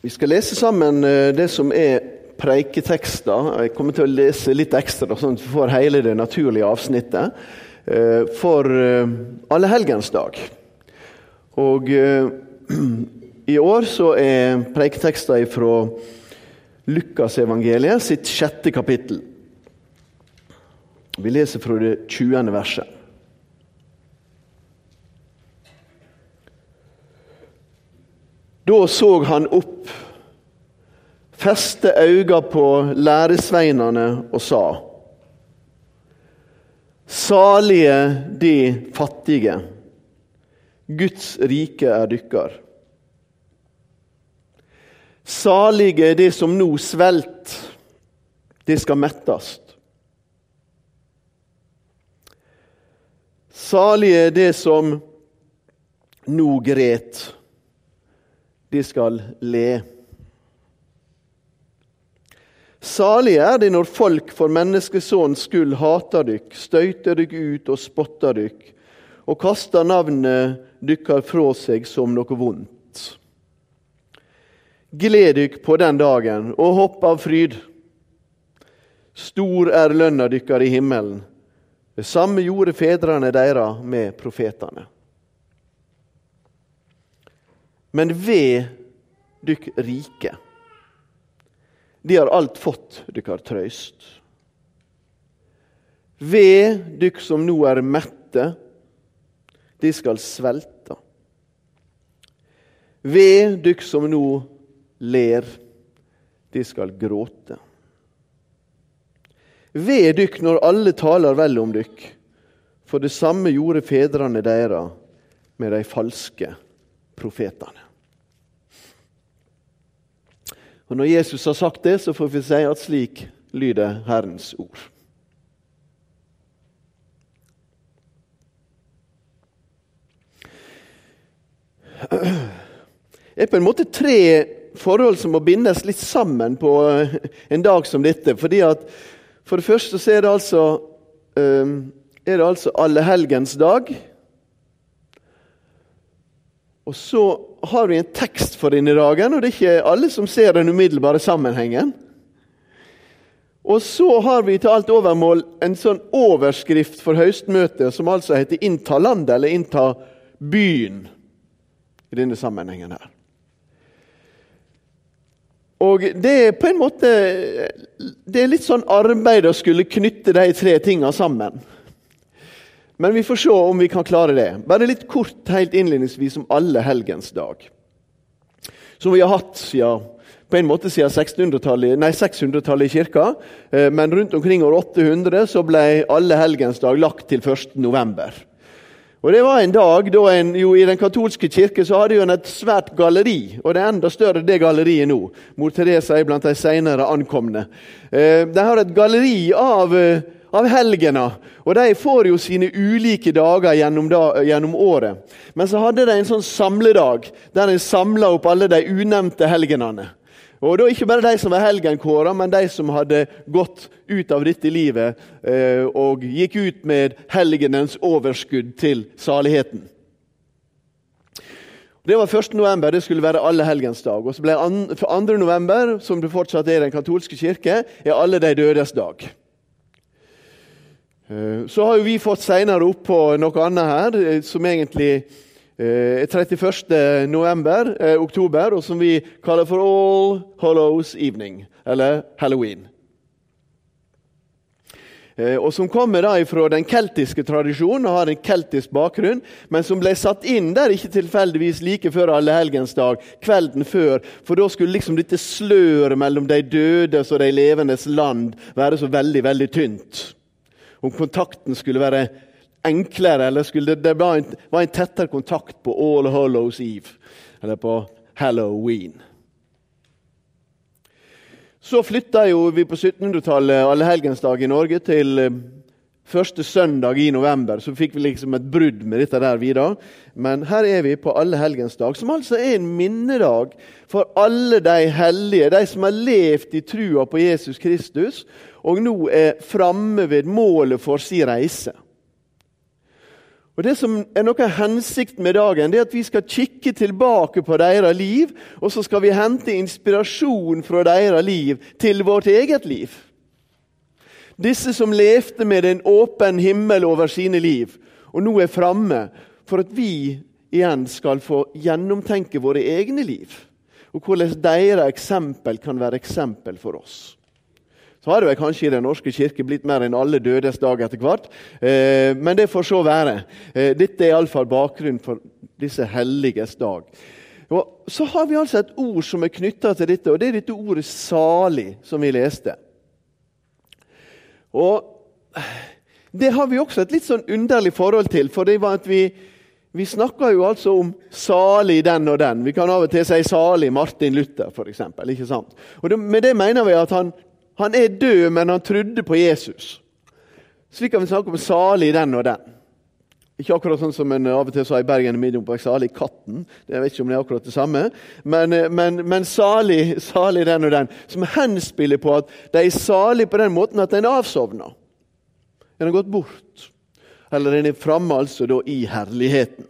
Vi skal lese sammen eh, det som er preiketekster. Jeg kommer til å lese litt ekstra, sånn at vi får hele det naturlige avsnittet. eh, For eh, allehelgensdag. Og eh, i år så er preiketekster fra Lukasevangeliet sitt sjette kapittel. Vi leser fra det 20. verset. Da så han opp, feste øynene på læresveinene og sa:" Salige de fattige, Guds rike er dykkar. Salige de som nå svelt, de skal mettast. Salige de som nå gret, de skal le. Salige er de når folk for menneskesønnens skyld hater dykk, støyter dykk ut og spotter dykk, og kaster navnet dykkar fra seg som noe vondt. Gled dykk på den dagen og hopp av fryd. Stor er lønna dykkar i himmelen. Det samme gjorde fedrene deres med profetene. Men ved dykk rike, de har alt fått dykkar trøyst. Ved dykk som nå er mette, de skal svelte. Ved dykk som nå ler, de skal gråte. Ved dykk når alle taler vel om dykk, for det samme gjorde fedrene deres med de falske profetene. Og Når Jesus har sagt det, så får vi si at slik lyder Herrens ord. Det er på en måte tre forhold som må bindes litt sammen på en dag som dette. fordi at For det første så er det altså, er det altså allehelgensdag. Og så har vi en tekst for denne dagen, og det er ikke alle som ser den umiddelbare sammenhengen. Og så har vi til alt overmål en sånn overskrift for høstmøtet som altså heter 'Innta landet' eller 'Innta byen' i denne sammenhengen her. Og det er på en måte Det er litt sånn arbeid å skulle knytte de tre tingene sammen. Men vi får se om vi kan klare det. Bare litt kort helt innledningsvis om alle helgens dag. Som vi har hatt siden, på en måte siden 600-tallet 600 i kirka. Men rundt omkring år 800 så ble alle helgens dag lagt til 1. november. Og Det var en dag da en jo i den katolske kirke så hadde en et svært galleri. Og det er enda større det galleriet nå. Mor Teresa er blant de senere ankomne. De har et galleri av av helgena. Og de får jo sine ulike dager gjennom, da, gjennom, året. Men så hadde de en sånn samledag der en samla opp alle de unevnte helgenene. Og da Ikke bare de som var helgenkåra, men de som hadde gått ut av dette livet eh, og gikk ut med helgenens overskudd til saligheten. Det var 1. november, det skulle være alle helgens dag. Og så ble 2. november, som det fortsatt er i den katolske kirke, er alle de dødes dag. Så har jo vi fått seinere oppå noe annet her, som egentlig er 31. November, eh, oktober, og som vi kaller for All Hollows Evening, eller Halloween. Og Som kommer da fra den keltiske tradisjonen og har en keltisk bakgrunn, men som ble satt inn der ikke tilfeldigvis like før allehelgensdag, kvelden før. For da skulle liksom dette sløret mellom de dødes og de levendes land være så veldig, veldig tynt om kontakten skulle være enklere, eller skulle det, det en, var, en, tettere kontakt på All Hollows Eve, eller på Halloween. Så flytta jo vi på 1700-tallet allehelgensdag i Norge til eh, første søndag i november. Så fikk vi liksom et brudd med dette der videre. Men her er vi på allehelgensdag, som altså er en minnedag for alle de hellige, de som har levd i trua på Jesus Kristus, og nå er framme ved målet for sin reise. Og Det som er noe av hensikten med dagen, det er at vi skal kikke tilbake på deres liv, og så skal vi hente inspirasjon fra deres liv til vårt eget liv. Disse som levde med en åpen himmel over sine liv, og nå er framme for at vi igjen skal få gjennomtenke våre egne liv. Og hvordan deres eksempel kan være eksempel for oss. Så har det kanskje i Den norske kirke blitt mer enn alle dødes dag etter hvert. Eh, men det får så være. Eh, dette er iallfall bakgrunnen for disse helliges dag. Og Så har vi altså et ord som er knytta til dette, og det er dette ordet 'salig', som vi leste. Og Det har vi også et litt sånn underlig forhold til. for det var at vi vi snakker jo altså om salig den og den. Vi kan av og til si salig Martin Luther, f.eks. Og det, med det mener vi at han, han, er død, men han trodde på Jesus. Slik kan vi snakke om salig den og den. Ikke akkurat sånn som en av og til sa i Bergen i Middelburg, salig katten. Jeg vet ikke om det er akkurat det samme. Men, men, men salig, salig, den og den. Som henspiller på at de er salige på den måten at en avsovner. En har gått bort. Eller en er framme altså da i herligheten.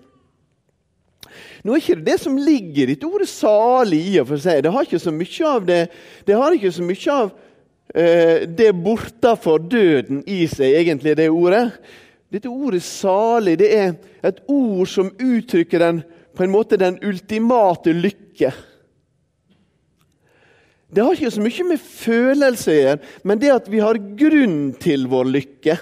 Nå er ikke det det som ligger i dette ordet 'salig' i og for seg. Det har ikke så mye av det Det har ikke så mye av eh, det bortafor døden i seg, egentlig, det ordet. Dette ordet 'salig' det er et ord som uttrykker den, på en måte den ultimate lykke. Det har ikke så mye med følelse å gjøre, men det at vi har grunn til vår lykke.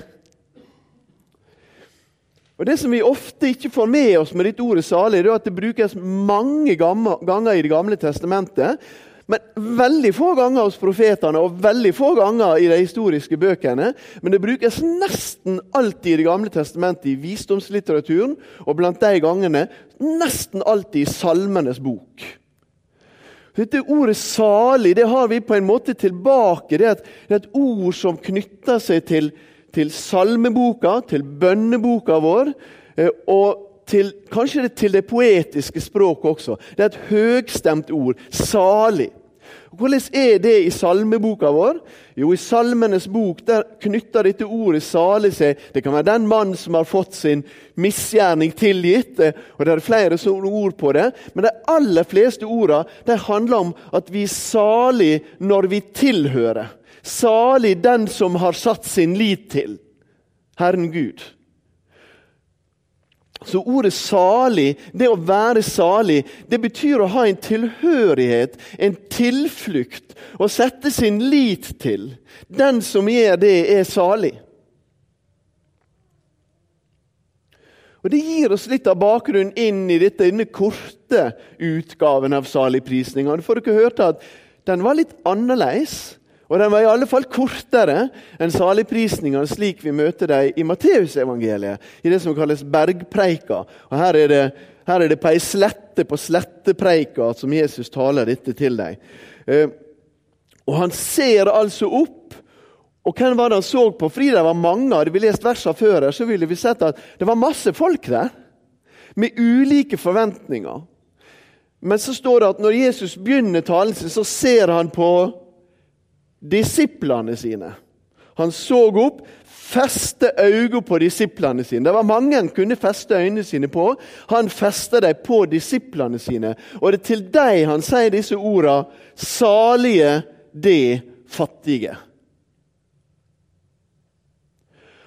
Og Det som vi ofte ikke får med oss med dette ordet 'salig', det er at det brukes mange ganger i Det gamle testamentet. Men veldig få ganger hos profetene og veldig få ganger i de historiske bøkene. Men det brukes nesten alltid i Det gamle testamentet i visdomslitteraturen. Og blant de gangene nesten alltid i Salmenes bok. Dette ordet 'salig' det har vi på en måte tilbake. Det er et, det er et ord som knytter seg til til salmeboka, til bønneboka vår, eh, og til, kanskje til det poetiske språket også. Det er et høgstemt ord. Salig. Hvordan er det i salmeboka vår? Jo, I Salmenes bok der knytter dette ordet 'salig' seg Det kan være den mann som har fått sin misgjerning tilgitt. Eh, og Det er flere ord på det. Men de aller fleste ordene handler om at vi er salig når vi tilhører. Salig den som har satt sin lit til Herren Gud. Så ordet 'salig', det å være salig, det betyr å ha en tilhørighet, en tilflukt, å sette sin lit til. Den som gjør det, er salig. Og Det gir oss litt av bakgrunnen inn i dette, denne korte utgaven av saligprisninga. For dere hørte at den var litt annerledes. Og den var i alle fall kortere enn saligprisningene slik vi møter dem i Matteusevangeliet, i det som kalles bergpreika. Og Her er det, her er det på ei slette på slettepreika som Jesus taler dette til dem. Eh, og Han ser altså opp. Og hvem var det han så på? Fordi det var mange. Hadde vi lest versene før, så ville vi sett at det var masse folk der. Med ulike forventninger. Men så står det at når Jesus begynner talen sin, så ser han på disiplene sine. Han så opp, feste øynene på disiplene sine. Det var mange han kunne feste øynene sine på. Han festa dem på disiplene sine. Og det er til dem han sier disse ordene 'salige de fattige'.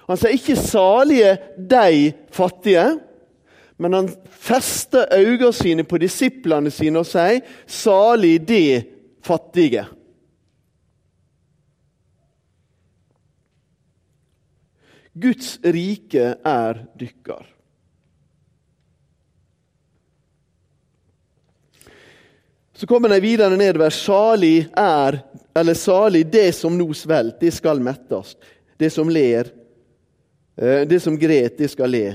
Han sier ikke 'salige de fattige', men han fester øynene sine på disiplene sine og sier 'salig de fattige'. Guds rike er dykkar. Så kommer de videre nedover. Salig er, eller salig det som nå svelt, det skal mettes. Det som ler, eh, det som gret, det skal le.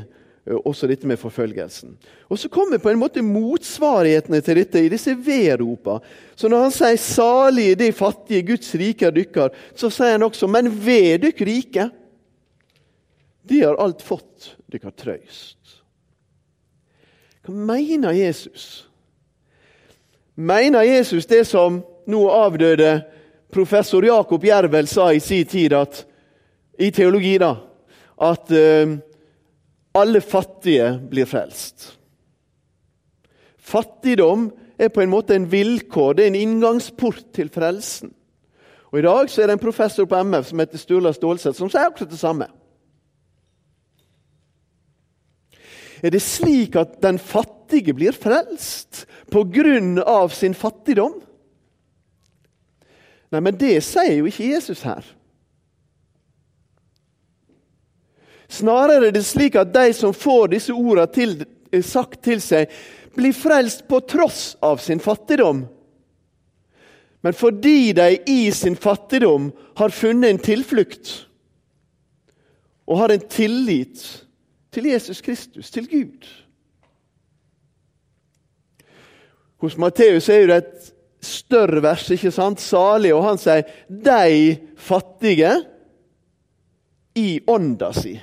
Eh, også dette med forfølgelsen. Og Så kommer på en måte motsvarighetene til dette i disse vedropa. Så når han sier 'salig de fattige, Guds rike er dykkar', så sier han også 'men ved dykk rike'. De har alt fått dere trøyst. Hva mener Jesus? Mener Jesus det som nå avdøde professor Jakob Jervel sa i sin tid, at, i teologi, da, at uh, alle fattige blir frelst. Fattigdom er på en måte en vilkår, det er en inngangsport til frelsen. Og I dag så er det en professor på MF som heter Sturla Stålseth, som sier akkurat det samme. Er det slik at den fattige blir frelst pga. sin fattigdom? Nei, men det sier jo ikke Jesus her. Snarere er det slik at de som får disse ordene sagt til seg, blir frelst på tross av sin fattigdom. Men fordi de i sin fattigdom har funnet en tilflukt og har en tillit til Jesus Kristus, til Gud. Hos Matteus er det et større vers, ikke sant? Salig, og han sier 'de fattige i ånda si',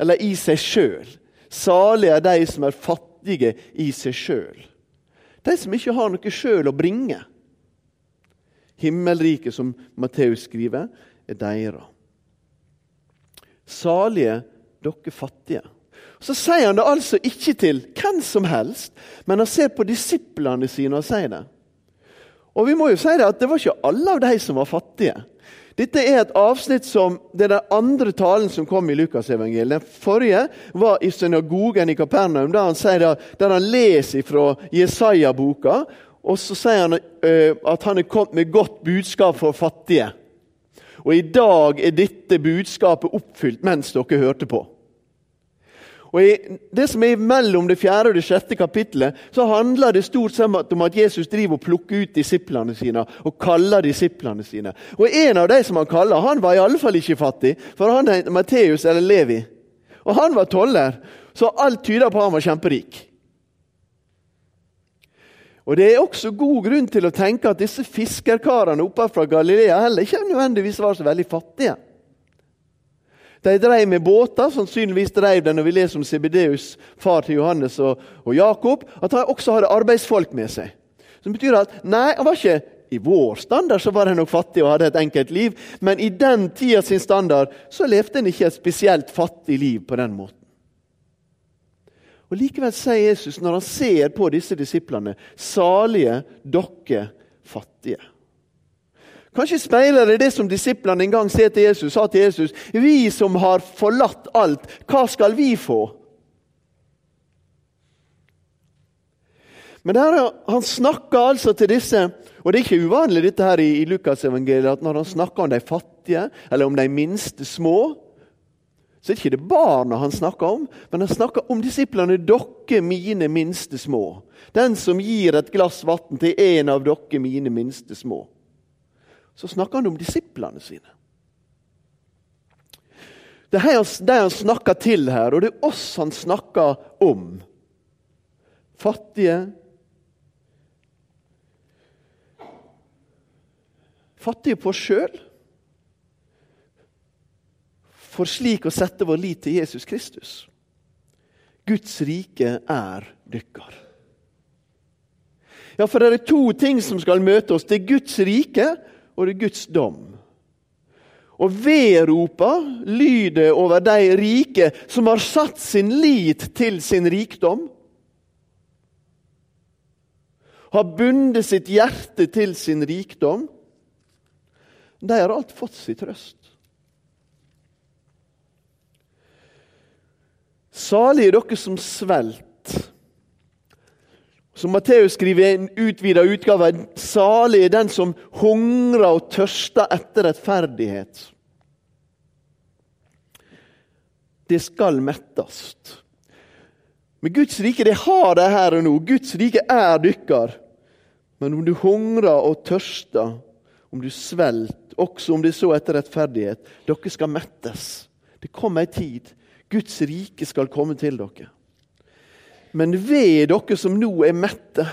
eller i seg sjøl. Salig er de som er fattige i seg sjøl. De som ikke har noe sjøl å bringe. Himmelriket, som Matteus skriver, er deres. Salige dere fattige. Så sier han det altså ikke til hvem som helst, men han ser på disiplene sine og sier det. Og vi må jo si det at det var ikke alle av de som var fattige. Dette er et avsnitt som, Det er den andre talen som kom i Lukasevangeliet. Den forrige var i synagogen i Kapernaum, der han, sier der han leser fra Jesaja-boka. Og så sier han uh, at han er kommet med godt budskap for fattige. Og i dag er dette budskapet oppfylt mens dere hørte på. Og I det som er mellom det fjerde og det sjette kapittelet, så handler det stort sett om at Jesus driver og plukker ut disiplene sine og kaller disiplene sine. Og En av de som han kaller, han var i alle fall ikke fattig, for han het Matteus eller Levi. Og han var toller, så alt tyder på at han var kjemperik. Og Det er også god grunn til å tenke at disse fiskerkarene oppe fra Galilea heller ikke nødvendigvis var så veldig fattige. De drev med båter, sannsynligvis drev de når vi leser om Sibideus, far til Johannes og, og Jakob, at han også hadde arbeidsfolk med seg. Som betyr at nei, han var ikke i vår standard så var han nok fattig og hadde et enkelt liv, men i den tida sin standard så levde han ikke et spesielt fattig liv på den måten. Og Likevel sier Jesus, når han ser på disse disiplene, salige dere fattige. Kanskje speiler det det som disiplene en gang sa til Jesus, sa til Jesus Vi som har forlatt alt, hva skal vi få? Men der, han snakker altså til disse og Det er ikke uvanlig dette her i, i Lukasevangeliet at når han snakker om de fattige, eller om de minste små, så er det ikke det barna han snakker om, men han snakker om disiplene. Dere mine minste små. Den som gir et glass vann til en av dere mine minste små så snakker han om disiplene sine. Det er de han snakker til her, og det er oss han snakker om. Fattige Fattige på oss sjøl. For slik å sette vår lit til Jesus Kristus. Guds rike er dykkar. Ja, for det er to ting som skal møte oss. Det er Guds rike, og det er Guds dom. Og vedropa lyder over de rike som har satt sin lit til sin rikdom. Har bundet sitt hjerte til sin rikdom. De har alt fått sin trøst. Salig er dere som svelt som Matteus skriver i en utvida utgave, salig er den som hungrer og tørster etter rettferdighet. Det skal mettes. Men Guds rike det har de her og nå. Guds rike er dykkar. Men om du hungrer og tørster, om du svelter, også om det så etter rettferdighet, dere skal mettes. Det kommer ei tid. Guds rike skal komme til dere. Men ved dere som nå er mette,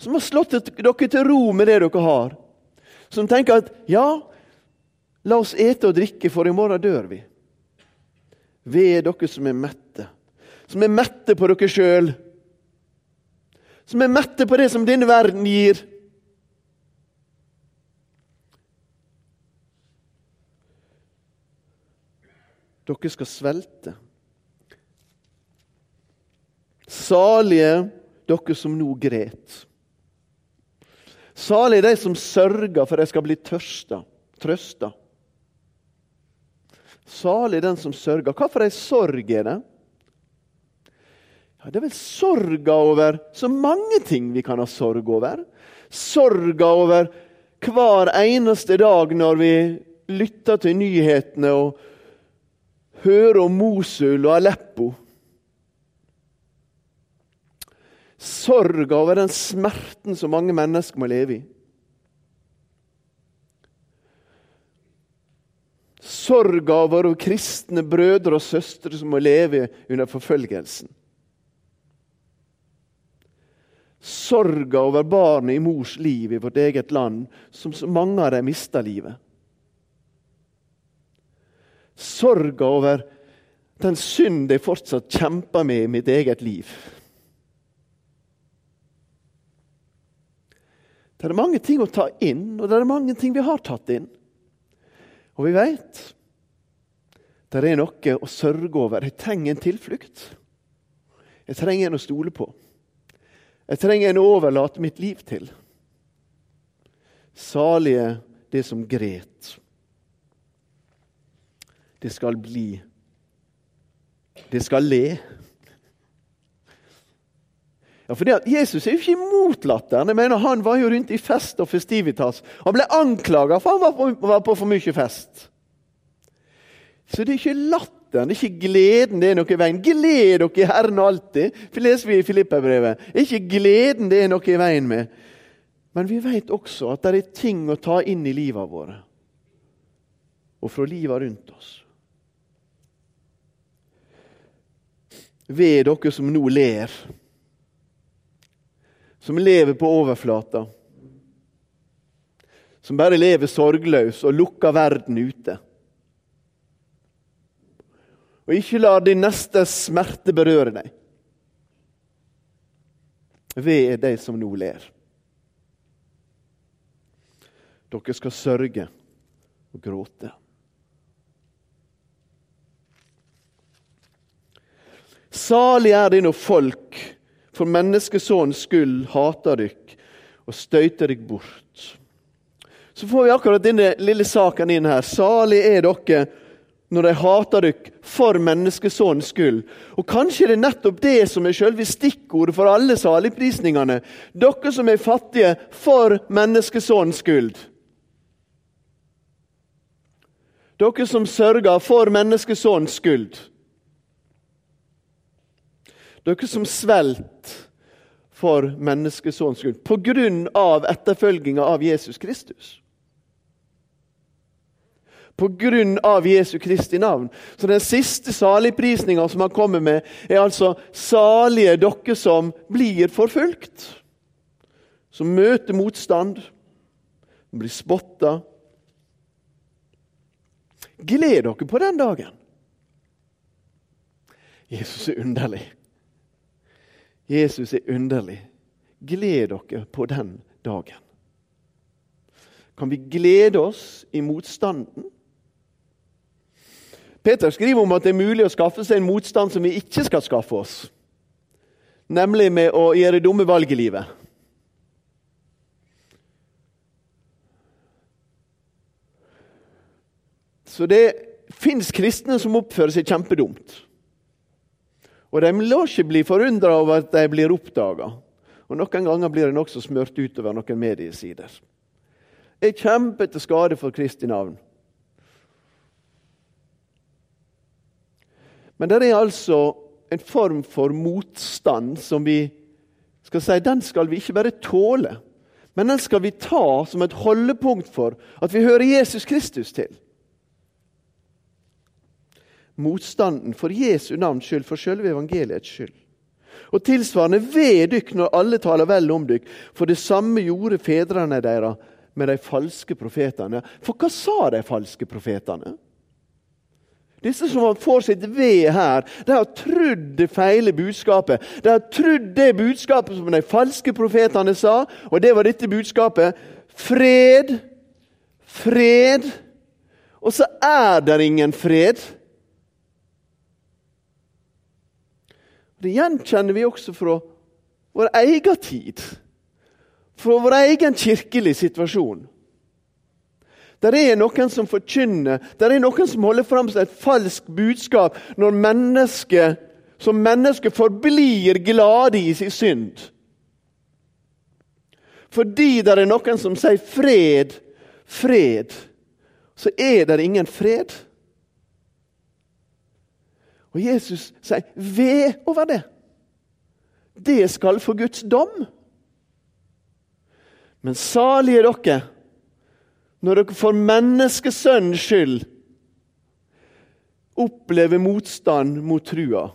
som har slått dere til ro med det dere har, som tenker at ja, la oss ete og drikke, for i morgen dør vi. Ved dere som er mette, som er mette på dere sjøl, som er mette på det som denne verden gir. Dere skal svelte. Salige dere som nå gret. Salige de som sørger for de skal bli tørsta, trøsta. Salig den som sørger. Hva for ei sorg er det? Ja, det er vel sorga over så mange ting vi kan ha sorg over. Sorga over hver eneste dag når vi lytter til nyhetene og hører om Mosul og Aleppo. Sorga over den smerten som mange mennesker må leve i. Sorga over kristne brødre og søstre som må leve under forfølgelsen. Sorga over barnet i mors liv i vårt eget land, som så mange av dem mista livet. Sorga over den synd jeg fortsatt kjemper med i mitt eget liv. Det er mange ting å ta inn, og det er mange ting vi har tatt inn. Og vi veit det er noe å sørge over. Jeg trenger en tilflukt. Jeg trenger en å stole på. Jeg trenger en å overlate mitt liv til. Salige det som gret. Det skal bli Det skal le. Ja, for Jesus er jo ikke imot latteren. Jeg mener, Han var jo rundt i fest og festivitas. Han ble anklaga for han var på, var på for mye fest. Så det er ikke latteren, det er ikke gleden det er noe i veien. Gled dere i Herren alltid, for leser vi i Filippa-brevet. Ikke gleden det er noe i veien med. Men vi vet også at det er ting å ta inn i livet våre. Og fra livet rundt oss. Ved dere som nå ler. Som lever på overflata. Som bare lever sorgløs og lukker verden ute. Og ikke lar din neste smerte berøre deg. Ved er de som nå ler. Dere skal sørge og gråte. Salig er det når folk for menneskesønnens skyld hater dykk og støyter dykk bort. Så får vi akkurat denne lille saken inn her. Salig er dere når de hater dere for menneskesønnens skyld. Og Kanskje det er nettopp det som er selve stikkordet for alle saligprisningene. Dere som er fattige for menneskesønnens skyld. Dere som sørger for menneskesønnens skyld. Dere som svelter for menneskesønnens skyld på grunn av etterfølginga av Jesus Kristus på grunn av Jesu Kristi navn. Så den siste saligprisninga som han kommer med, er altså 'salige dere som blir forfulgt'. Som møter motstand, blir spotta. Gled dere på den dagen. Jesus er underlig. Jesus er underlig. Gled dere på den dagen. Kan vi glede oss i motstanden? Peter skriver om at det er mulig å skaffe seg en motstand som vi ikke skal skaffe oss. Nemlig med å gjøre dumme valg i livet. Så det fins kristne som oppfører seg kjempedumt. Og de lar ikke bli forundra over at de blir oppdaga. Og noen ganger blir de også smørt utover noen mediesider. Jeg kjemper til skade for Kristi navn. Men det er altså en form for motstand som vi skal si, den skal vi ikke bare tåle, men den skal vi ta som et holdepunkt for at vi hører Jesus Kristus til. Motstanden for Jesu navns skyld, for sjølve evangeliets skyld. Og tilsvarende ved dykk når alle taler vel om dykk, for det samme gjorde fedrene deres med de falske profetene. For hva sa de falske profetene? Disse som får sitt ved her, de har trodd det feile budskapet. De har trodd det budskapet som de falske profetene sa, og det var dette budskapet. Fred, fred. Og så er det ingen fred. Det gjenkjenner vi også fra vår egen tid. Fra vår egen kirkelige situasjon. Der er noen som forkynner, der er noen som holder fram et falskt budskap når mennesket som menneske forblir glade i sin synd. Fordi det er noen som sier 'fred', 'fred', så er det ingen fred. Og Jesus sier 'ved over det'. Det skal få Guds dom. Men salige er dere når dere for menneskesønnens skyld opplever motstand mot trua.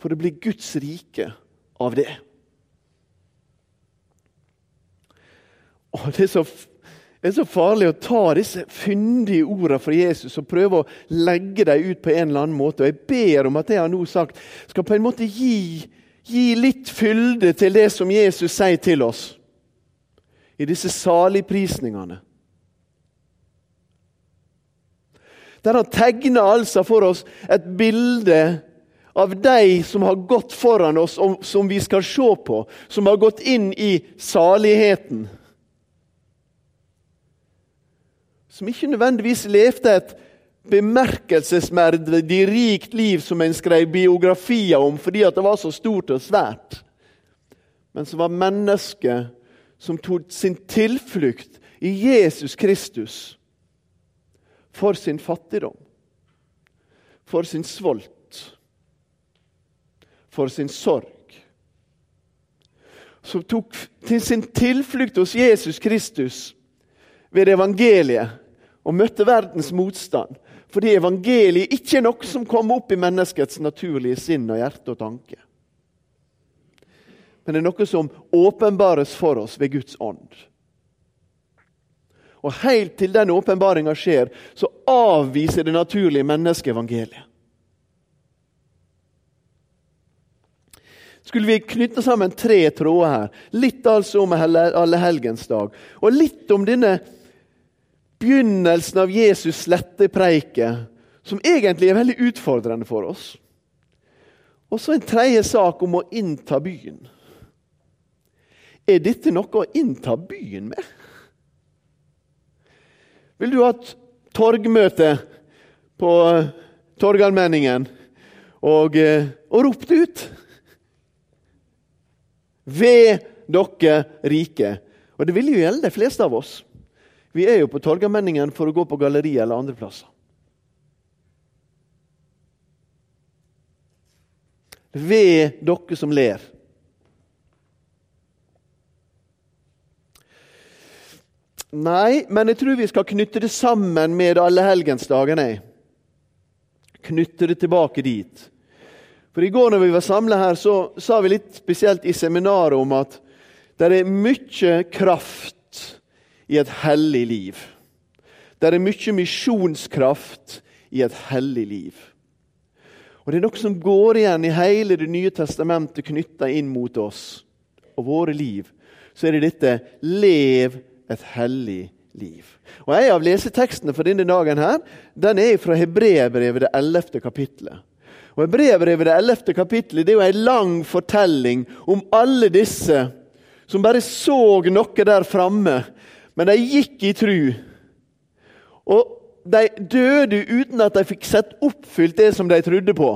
For det blir Guds rike av det. Og det er så det er så farlig å ta disse fyndige ordene fra Jesus og prøve å legge dem ut på en eller annen måte. Og Jeg ber om at det jeg har nå sagt, skal på en måte gi, gi litt fylde til det som Jesus sier til oss i disse saligprisningene. Der han tegner altså for oss et bilde av de som har gått foran oss, og som vi skal se på, som har gått inn i saligheten. Som ikke nødvendigvis levde et bemerkelsesmerdig rikt liv som en skrev biografier om fordi det var så stort og svært, men som var mennesker som tok sin tilflukt i Jesus Kristus for sin fattigdom, for sin svolt, for sin sorg. Som tok til sin tilflukt hos Jesus Kristus ved evangeliet og møtte verdens motstand. Fordi evangeliet ikke er noe som kommer opp i menneskets naturlige sinn og hjerte og tanke. Men det er noe som åpenbares for oss ved Guds ånd. Og Helt til den åpenbaringa skjer, så avviser det naturlige mennesket evangeliet. Skulle vi knytte sammen tre tråder her, litt altså om allehelgensdag, og litt om denne begynnelsen av Jesus slettepreike, som egentlig er veldig utfordrende for oss. Og så en tredje sak om å innta byen. Er dette noe å innta byen med? Vil du ha et torgmøte på Torgallmenningen og, eh, og ropt ut? Ved dere rike. Og det vil jo gjelde de fleste av oss. Vi er jo på Torgallmenningen for å gå på galleri eller andre plasser. Ved dere som ler. Nei, men jeg tror vi skal knytte det sammen med allehelgensdagene. Knytte det tilbake dit. For I går når vi var samla her, så sa vi litt spesielt i seminaret om at det er mye kraft i et hellig liv. Det er mye misjonskraft i et hellig liv. Og Det er noe som går igjen i hele Det nye testamentet knytta inn mot oss og våre liv. Så er det dette 'lev et hellig liv'. Og En av lesetekstene for denne dagen her, den er fra Hebreabrevet, det 11. kapittelet. Og Hebreabrevet, det 11. kapittelet, det er jo en lang fortelling om alle disse som bare så noe der framme men de gikk i tru. Og de døde uten at de fikk sett oppfylt det som de trodde på.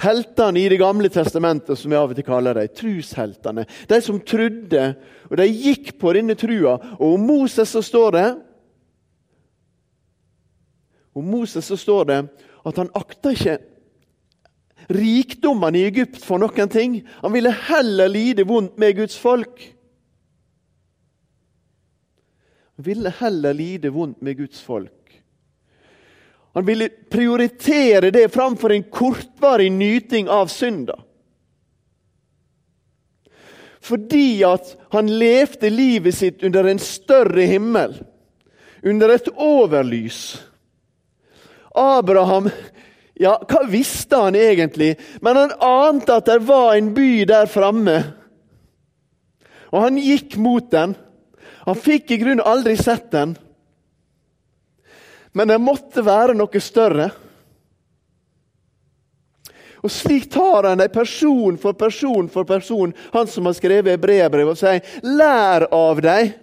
Heltene i Det gamle testamentet, som vi av og til kaller dem. Trusheltene. De som trodde, og de gikk på denne trua. Og om Moses så står det Om Moses så står det at han akta ikke rikdommene i Egypt for noen ting. Han ville heller lide vondt med Guds folk ville heller lide vondt med Guds folk. Han ville prioritere det framfor en kortvarig nyting av synda. Fordi at han levde livet sitt under en større himmel, under et overlys. Abraham ja, Hva visste han egentlig? Men han ante at det var en by der framme. Og han gikk mot den. Han fikk i grunnen aldri sett den. Men det måtte være noe større. Og slik tar han dem person for person for person, han som har skrevet brevbrev, og sier lær av dem.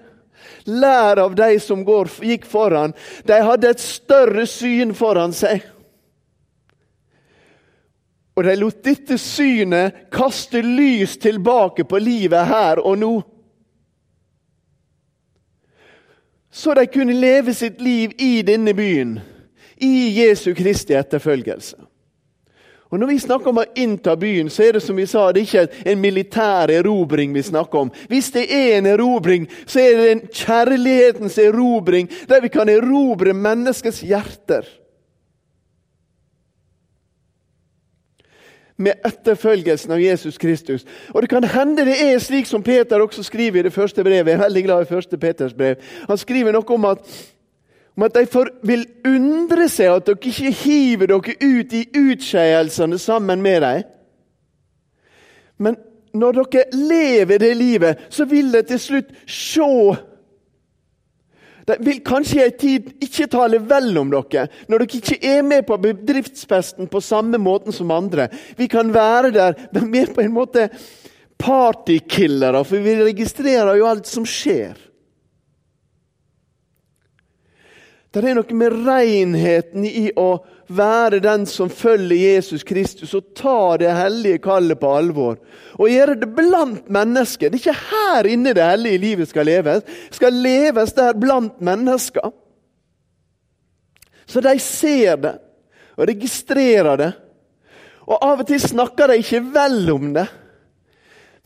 Lær av de som går, gikk foran. De hadde et større syn foran seg. Og de lot dette synet kaste lys tilbake på livet her og nå. Så de kunne leve sitt liv i denne byen, i Jesu Kristi etterfølgelse. Og Når vi snakker om å innta byen, så er det som vi sa, det er ikke en militær erobring vi snakker om. Hvis det er en erobring, så er det en kjærlighetens erobring, der vi kan erobre menneskets hjerter. Med etterfølgelsen av Jesus Kristus. Og Det kan hende det er slik som Peter også skriver i det første brevet. Jeg er veldig glad i første Peters brev. Han skriver noe om at om at de vil undre seg at dere ikke hiver dere ut i utskeielsene sammen med dem. Men når dere lever det livet, så vil de til slutt se De vil kanskje i en tid ikke tale vel om dere, når dere ikke er med på bedriftsfesten på samme måten som andre. Vi kan være der, men vi er på en måte partykillere, for vi registrerer jo alt som skjer. Det er noe med renheten i å være den som følger Jesus Kristus og ta det hellige kallet på alvor. Og gjøre det blant mennesker. Det er ikke her inne det hellige livet skal leves. Skal leves der blant mennesker. Så de ser det og registrerer det. Og av og til snakker de ikke vel om det.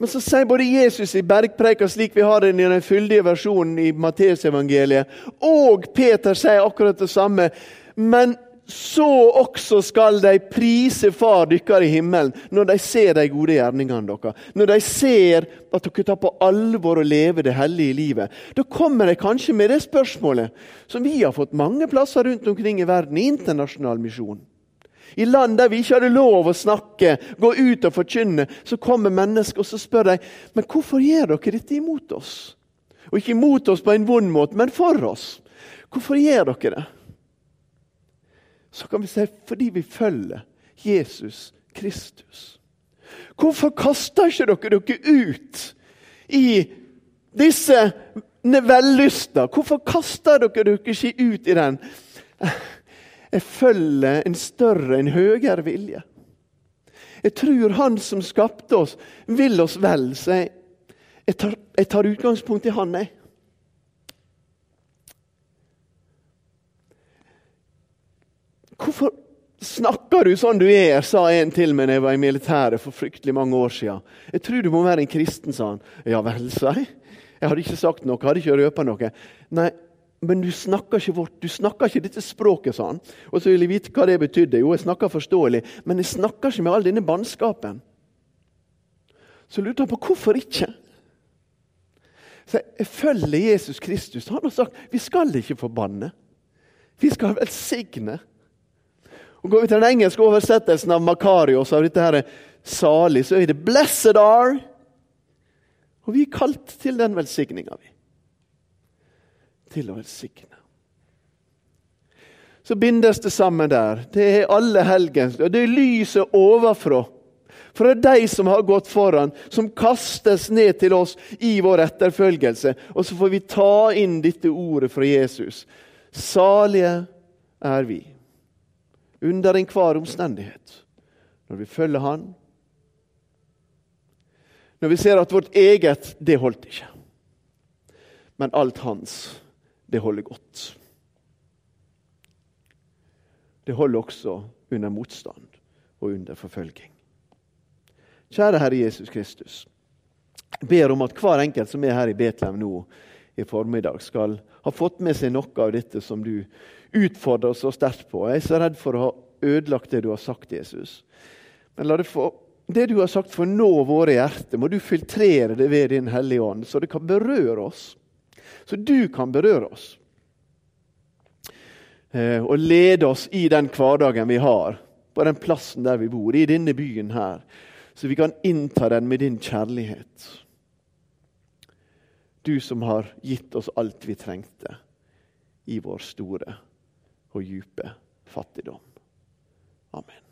Men så sier både Jesus i bergpreika, slik vi har den i den fyldige versjonen i Matteusevangeliet, og Peter sier akkurat det samme. Men så også skal de prise Far dykkar i himmelen når de ser de gode gjerningene deres. Når de ser at dere tar på alvor å leve det hellige livet. Da kommer de kanskje med det spørsmålet som vi har fått mange plasser rundt omkring i verden, i internasjonal misjon. I land der vi ikke hadde lov å snakke, gå ut og forkynne, så kommer mennesker og så spør de, men hvorfor gjør dere dette imot oss. Og ikke imot oss på en vond måte, men for oss. Hvorfor gjør dere det? Så kan vi si fordi vi følger Jesus Kristus. Hvorfor kaster ikke dere dere ut i disse vellyster? Hvorfor kaster dere dere ikke ut i den? Jeg følger en større, en høyere vilje. Jeg tror Han som skapte oss, vil oss vel. Så jeg, jeg, tar, jeg tar, utgangspunkt i Han, jeg. Hvorfor snakker du sånn du er, sa en til meg da jeg var i militæret for fryktelig mange år siden. Jeg tror du må være en kristen, sa han. Ja vel, sa jeg. Jeg hadde ikke sagt noe, hadde ikke røpa noe. Nei, men du snakker ikke vårt, du snakker ikke dette språket, sa han. Og så ville jeg vite hva det betydde. Jo, jeg snakker forståelig, men jeg snakker ikke med all denne bannskapen. Så lurte han på hvorfor ikke. Så jeg følger Jesus Kristus. Han har sagt vi skal ikke forbanne. Vi skal velsigne. Og Går vi til den engelske oversettelsen av Makarios, av dette her salig, så er det 'blessed are'. Og vi er kalt til den velsigninga, vi til å velsigne. Så bindes det sammen der. Det er alle helgens, og det er lyset overfra. Fra de som har gått foran, som kastes ned til oss i vår etterfølgelse. Og så får vi ta inn dette ordet fra Jesus. Salige er vi, under enhver omstendighet, når vi følger Han. Når vi ser at vårt eget, det holdt ikke. Men alt hans det holder godt. Det holder også under motstand og under forfølging. Kjære Herre Jesus Kristus. Jeg ber om at hver enkelt som er her i Betlehem nå i formiddag, skal ha fått med seg noe av dette som du utfordrer oss så sterkt på. Jeg er så redd for å ha ødelagt det du har sagt, Jesus. Men la det få det du har sagt, for nå våre hjerter. Må du filtrere det ved Din Hellige Ånd, så det kan berøre oss så du kan berøre oss. Eh, og lede oss i den hverdagen vi har, på den plassen der vi bor, i denne byen her. Så vi kan innta den med din kjærlighet. Du som har gitt oss alt vi trengte i vår store og dype fattigdom. Amen.